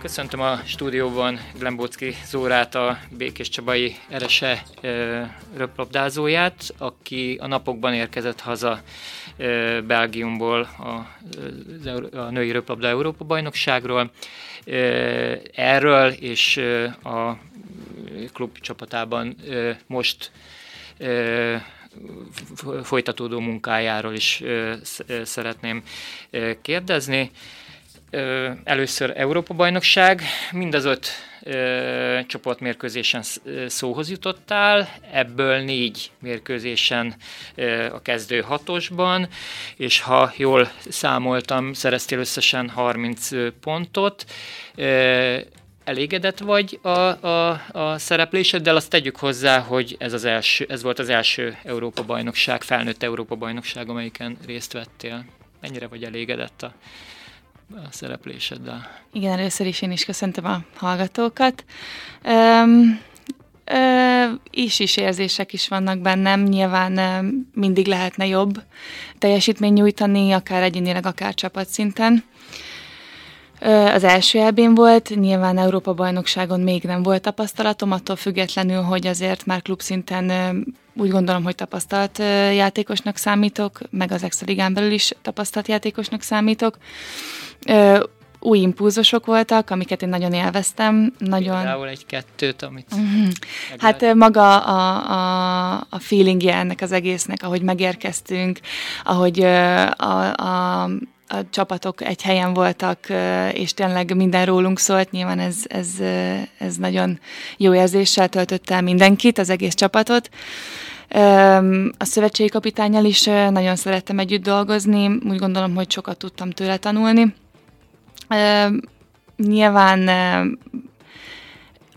Köszöntöm a stúdióban Glembocki Zórát, a Békés Csabai Erese röplabdázóját, aki a napokban érkezett haza Belgiumból a, a női röplabda Európa bajnokságról. Erről és a klub csapatában most folytatódó munkájáról is szeretném kérdezni. Először Európa-bajnokság, mind az öt csoportmérkőzésen szóhoz jutottál, ebből négy mérkőzésen a kezdő hatosban, és ha jól számoltam, szereztél összesen 30 pontot. Elégedett vagy a, a, a szerepléseddel, azt tegyük hozzá, hogy ez, az első, ez volt az első Európa-bajnokság, felnőtt Európa-bajnokság, amelyiken részt vettél. Mennyire vagy elégedett a, a szerepléseddel? Igen, először is én is köszöntöm a hallgatókat. Um, is is érzések is vannak bennem, nyilván mindig lehetne jobb teljesítmény nyújtani, akár egyénileg, akár csapatszinten. Az első elbén volt, nyilván Európa-bajnokságon még nem volt tapasztalatom, attól függetlenül, hogy azért már klubszinten úgy gondolom, hogy tapasztalt játékosnak számítok, meg az Extra belül is tapasztalt játékosnak számítok. Új impulzusok voltak, amiket én nagyon élveztem. Nagyon... Például egy-kettőt, amit... Mm-hmm. Hát maga a, a, a feelingje ennek az egésznek, ahogy megérkeztünk, ahogy a, a a csapatok egy helyen voltak, és tényleg minden rólunk szólt, nyilván ez, ez, ez nagyon jó érzéssel töltött el mindenkit, az egész csapatot. A szövetségi kapitányjal is nagyon szerettem együtt dolgozni, úgy gondolom, hogy sokat tudtam tőle tanulni. Nyilván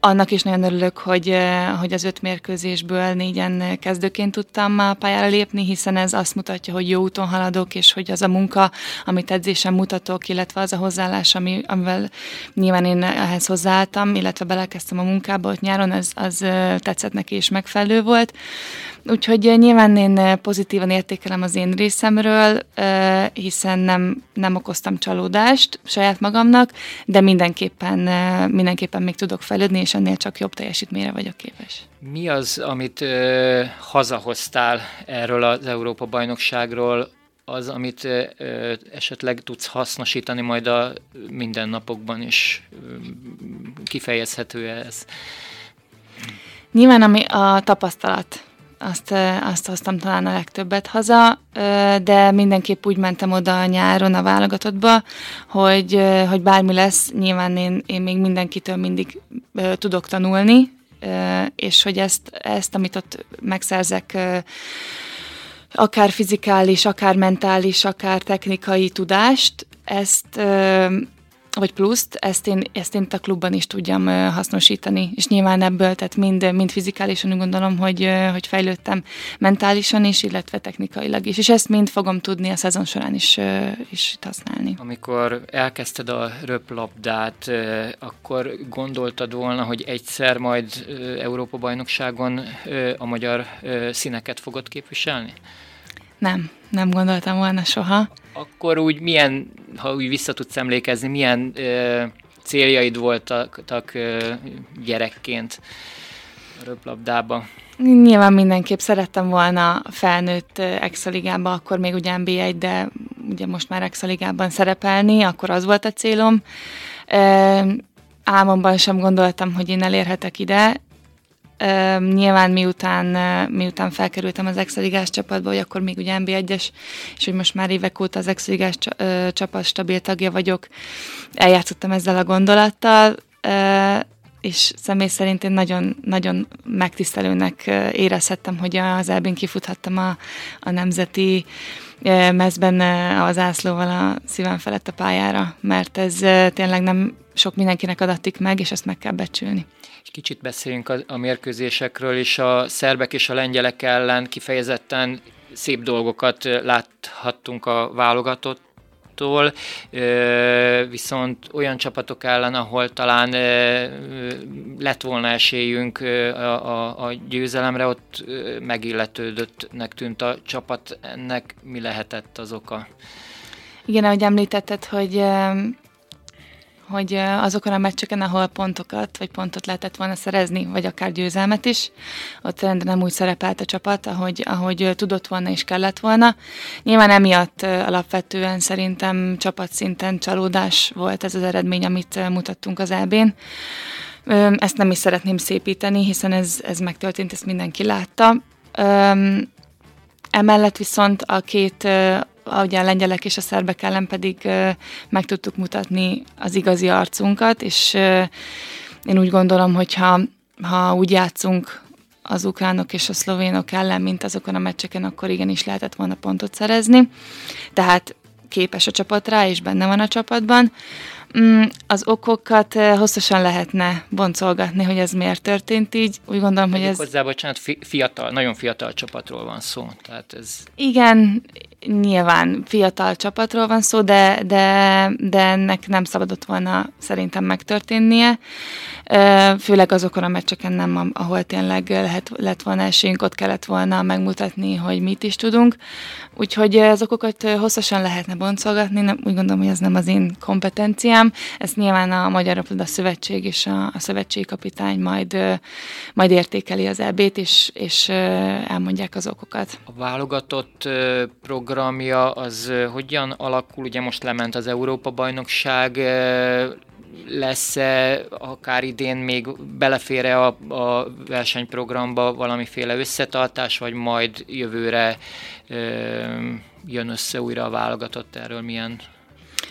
annak is nagyon örülök, hogy, hogy az öt mérkőzésből négyen kezdőként tudtam a pályára lépni, hiszen ez azt mutatja, hogy jó úton haladok, és hogy az a munka, amit edzésen mutatok, illetve az a hozzáállás, ami, amivel nyilván én ehhez hozzáálltam, illetve belekezdtem a munkába ott nyáron, az, az tetszett neki és megfelelő volt. Úgyhogy nyilván én pozitívan értékelem az én részemről, hiszen nem, nem okoztam csalódást saját magamnak, de mindenképpen, mindenképpen még tudok fejlődni, és ennél csak jobb teljesítményre vagyok képes. Mi az, amit ö, hazahoztál erről az Európa-bajnokságról, az, amit ö, esetleg tudsz hasznosítani majd a mindennapokban is? Kifejezhető ez? Nyilván ami a tapasztalat azt, azt hoztam talán a legtöbbet haza, de mindenképp úgy mentem oda a nyáron a válogatottba, hogy, hogy bármi lesz, nyilván én, én még mindenkitől mindig tudok tanulni, és hogy ezt, ezt amit ott megszerzek, akár fizikális, akár mentális, akár technikai tudást, ezt vagy pluszt, ezt én, ezt én a klubban is tudjam hasznosítani, és nyilván ebből, tehát mind, mind fizikálisan úgy gondolom, hogy, hogy fejlődtem mentálisan is, illetve technikailag is, és ezt mind fogom tudni a szezon során is, is használni. Amikor elkezdted a röplabdát, akkor gondoltad volna, hogy egyszer majd Európa-bajnokságon a magyar színeket fogod képviselni? Nem, nem gondoltam volna soha. Akkor úgy milyen, ha úgy vissza tudsz emlékezni, milyen ö, céljaid voltak ö, gyerekként a röplabdába? Nyilván mindenképp szerettem volna felnőtt Exaligában, akkor még ugye NB1, de ugye most már Exaligában szerepelni, akkor az volt a célom. Álmomban sem gondoltam, hogy én elérhetek ide, nyilván miután, miután felkerültem az Exeligás csapatba, hogy akkor még ugye NB1-es, és hogy most már évek óta az Exeligás csapat stabil tagja vagyok, eljátszottam ezzel a gondolattal, és személy szerint én nagyon, nagyon megtisztelőnek érezhettem, hogy az elbén kifuthattam a, a nemzeti mezben az ászlóval a szívem felett a pályára, mert ez tényleg nem sok mindenkinek adatik meg, és ezt meg kell becsülni. Egy kicsit beszéljünk a, a mérkőzésekről, és a szerbek és a lengyelek ellen kifejezetten szép dolgokat láthattunk a válogatott csapattól, viszont olyan csapatok ellen, ahol talán lett volna esélyünk a, a, a győzelemre, ott megilletődöttnek tűnt a csapat. Ennek mi lehetett az oka? Igen, ahogy említetted, hogy hogy azokon a meccseken, ahol pontokat, vagy pontot lehetett volna szerezni, vagy akár győzelmet is, ott nem úgy szerepelt a csapat, ahogy, ahogy tudott volna és kellett volna. Nyilván emiatt alapvetően szerintem csapatszinten csalódás volt ez az eredmény, amit mutattunk az EB-n. Ezt nem is szeretném szépíteni, hiszen ez, ez megtörtént, ezt mindenki látta. Emellett viszont a két ugye a lengyelek és a szerbek ellen pedig meg tudtuk mutatni az igazi arcunkat, és én úgy gondolom, hogy ha, ha úgy játszunk az ukránok és a szlovénok ellen, mint azokon a meccseken, akkor igenis lehetett volna pontot szerezni. Tehát képes a csapat rá, és benne van a csapatban. Mm, az okokat hosszasan lehetne boncolgatni, hogy ez miért történt így. Úgy gondolom, hogy ez... Hozzá, bocsánat, fiatal, nagyon fiatal csapatról van szó. Tehát ez... Igen, nyilván fiatal csapatról van szó, de, de, de ennek nem szabadott volna szerintem megtörténnie. Főleg azokon a meccseken nem, ahol tényleg lehet, lett volna esélyünk, ott kellett volna megmutatni, hogy mit is tudunk. Úgyhogy az okokat hosszasan lehetne boncolgatni, nem, úgy gondolom, hogy ez nem az én kompetenciám. Ezt nyilván a Magyar Raplada Szövetség és a, a szövetségkapitány majd, majd értékeli az EB-t, és, és elmondják az okokat. A válogatott programja az hogyan alakul? Ugye most lement az Európa-bajnokság, lesz-e akár idén még belefér-e a, a versenyprogramba valamiféle összetartás, vagy majd jövőre ö, jön össze újra a válogatott erről milyen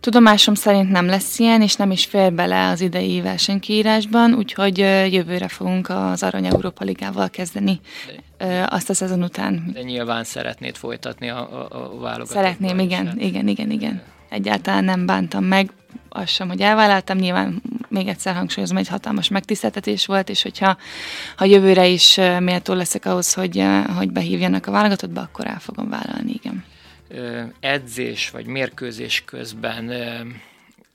Tudomásom szerint nem lesz ilyen, és nem is fér bele az idei versenykiírásban, úgyhogy jövőre fogunk az Arany Európa Ligával kezdeni De azt a szezon után. De nyilván szeretnéd folytatni a, a, a válogatott. Szeretném, igen, igen, igen, igen, igen. Egyáltalán nem bántam meg, az sem, hogy elvállaltam, nyilván még egyszer hangsúlyozom, egy hatalmas megtiszteltetés volt, és hogyha ha jövőre is méltó leszek ahhoz, hogy, hogy behívjanak a válogatottba, akkor el fogom vállalni, igen. Edzés vagy mérkőzés közben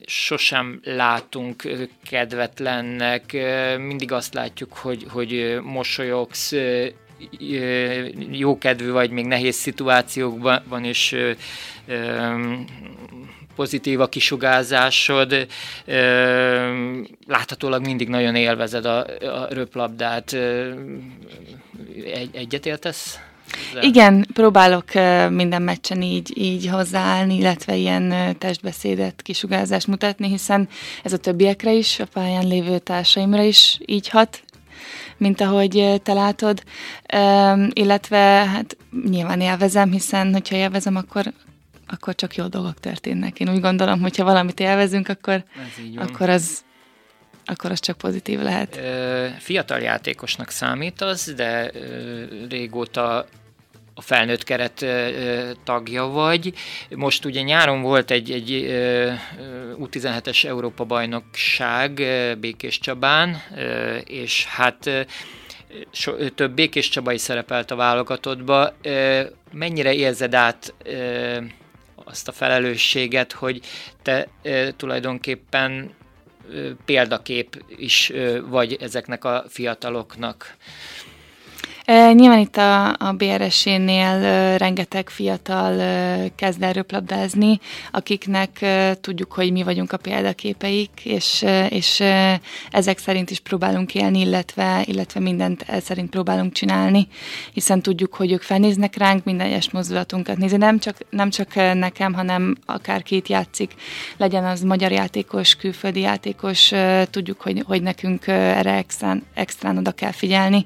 sosem látunk kedvetlennek, mindig azt látjuk, hogy, hogy mosolyogsz, jókedvű vagy még nehéz szituációkban, és pozitív a kisugárzásod, láthatólag mindig nagyon élvezed a, a röplabdát. Egy, egyetértesz? Igen, próbálok minden meccsen így, így hozzáállni, illetve ilyen testbeszédet, kisugárzást mutatni, hiszen ez a többiekre is, a pályán lévő társaimra is így hat, mint ahogy te látod, illetve hát nyilván élvezem, hiszen hogyha élvezem, akkor, akkor csak jó dolgok történnek. Én úgy gondolom, hogyha valamit élvezünk, akkor, akkor az akkor az csak pozitív lehet. Fiatal játékosnak számít az, de régóta a felnőtt keret tagja vagy. Most ugye nyáron volt egy, egy U17-es Európa-bajnokság Békés Csabán, és hát so, több Békés Csabai szerepelt a válogatottba. Mennyire érzed át azt a felelősséget, hogy te tulajdonképpen példakép is vagy ezeknek a fiataloknak? E, nyilván itt a, a BRS-nél e, rengeteg fiatal e, kezd el röplabdázni, akiknek e, tudjuk, hogy mi vagyunk a példaképeik, és, e, és e, ezek szerint is próbálunk élni, illetve, illetve mindent ez szerint próbálunk csinálni, hiszen tudjuk, hogy ők felnéznek ránk, minden egyes mozdulatunkat nézi. Nem csak, nem csak nekem, hanem akár két játszik, legyen az magyar játékos, külföldi játékos, e, tudjuk, hogy, hogy nekünk erre extrán, extrán oda kell figyelni,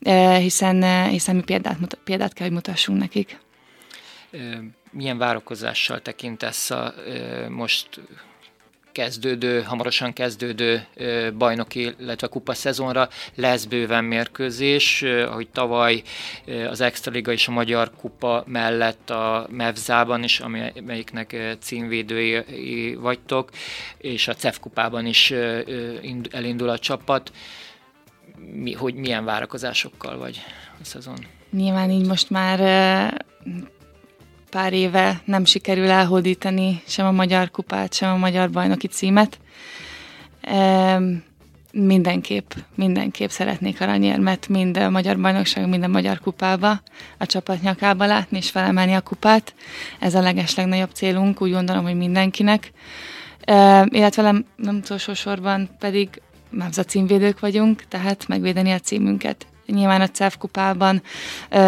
e, hiszen, hiszen mi példát, példát kell, hogy mutassunk nekik. Milyen várakozással tekintesz a most kezdődő, hamarosan kezdődő bajnoki, illetve kupa szezonra lesz bőven mérkőzés, ahogy tavaly az Extraliga és a Magyar Kupa mellett a Mevzában is, amelyiknek címvédői vagytok, és a CEF kupában is elindul a csapat mi, hogy milyen várakozásokkal vagy a szezon? Nyilván így most már pár éve nem sikerül elhódítani sem a Magyar Kupát, sem a Magyar Bajnoki címet. Mindenképp, mindenképp szeretnék aranyérmet mind a Magyar Bajnokság, mind a Magyar Kupába, a csapat nyakába látni és felemelni a kupát. Ez a legeslegnagyobb célunk, úgy gondolom, hogy mindenkinek illetve nem, nem utolsó sorban pedig Mámza címvédők vagyunk, tehát megvédeni a címünket. Nyilván a CEF kupában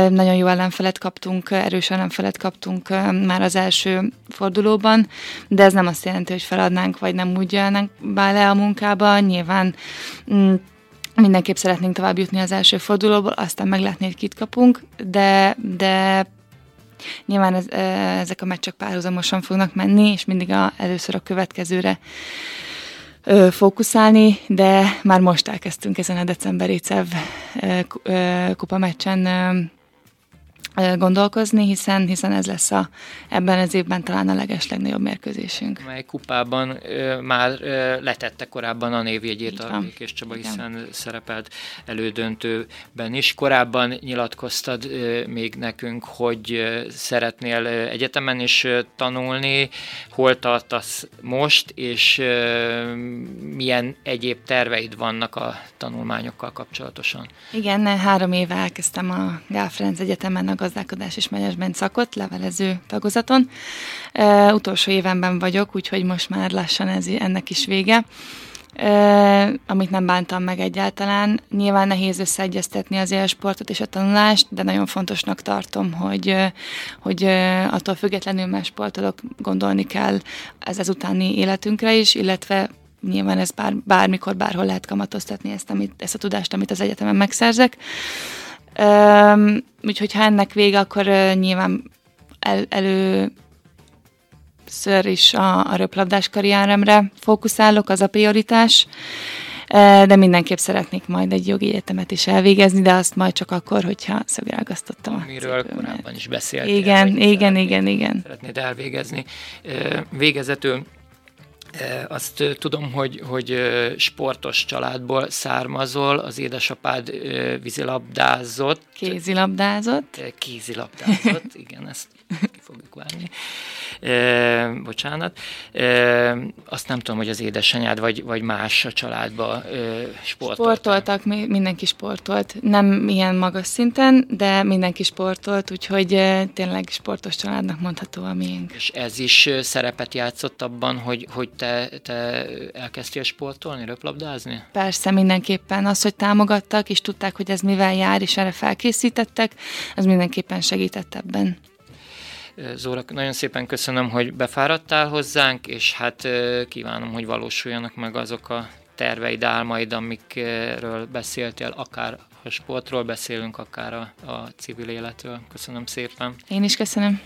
nagyon jó ellenfelet kaptunk, erős ellenfelet kaptunk már az első fordulóban, de ez nem azt jelenti, hogy feladnánk, vagy nem úgy jönnek bele a munkába. Nyilván mm, mindenképp szeretnénk tovább jutni az első fordulóból, aztán meglátni, hogy kit kapunk, de, de nyilván ez, ezek a meccsek párhuzamosan fognak menni, és mindig a, először a következőre ö, fókuszálni, de már most elkezdtünk ezen a decemberi CEV kupa meccsen gondolkozni, hiszen, hiszen ez lesz a, ebben az évben talán a leges legnagyobb mérkőzésünk. Mely kupában ö, már ö, letette korábban a névjegyét a Békés Csaba, hiszen Igen. szerepelt elődöntőben is. Korábban nyilatkoztad ö, még nekünk, hogy ö, szeretnél ö, egyetemen is ö, tanulni, hol tartasz most, és ö, milyen egyéb terveid vannak a tanulmányokkal kapcsolatosan? Igen, három éve elkezdtem a Gál Ferenc Egyetemen a gazdálkodás és menedzsment szakot, levelező tagozaton. E, utolsó évenben vagyok, úgyhogy most már lassan ez, ennek is vége. E, amit nem bántam meg egyáltalán. Nyilván nehéz összeegyeztetni az élsportot és a tanulást, de nagyon fontosnak tartom, hogy, hogy attól függetlenül más sportolok gondolni kell ez az utáni életünkre is, illetve nyilván ez bár, bármikor, bárhol lehet kamatoztatni ezt, amit, ezt a tudást, amit az egyetemen megszerzek. Um, úgyhogy ha ennek vége, akkor uh, nyilván el, elő ször is a, a röplabdás karrieremre fókuszálok, az a prioritás, de mindenképp szeretnék majd egy jogi egyetemet is elvégezni, de azt majd csak akkor, hogyha szögragasztottam a Miről korábban is beszéltél. Igen, igen, igen, igen. Szeretnéd elvégezni. Végezetül azt tudom, hogy, hogy sportos családból származol, az édesapád vízilabdázott. Kézilabdázott. Kézilabdázott, igen, ezt fogjuk várni. E, bocsánat. E, azt nem tudom, hogy az édesanyád vagy, vagy más a családban e, sportoltak. Sportoltak, mindenki sportolt. Nem ilyen magas szinten, de mindenki sportolt, úgyhogy e, tényleg sportos családnak mondható a miénk. És ez is szerepet játszott abban, hogy, hogy te, te elkezdtél sportolni, röplabdázni? Persze, mindenképpen. Az, hogy támogattak, és tudták, hogy ez mivel jár, és erre felkészítettek, az mindenképpen segített ebben. Zóra, nagyon szépen köszönöm, hogy befáradtál hozzánk, és hát kívánom, hogy valósuljanak meg azok a terveid, álmaid, amikről beszéltél, akár a sportról beszélünk, akár a, a civil életről. Köszönöm szépen. Én is köszönöm.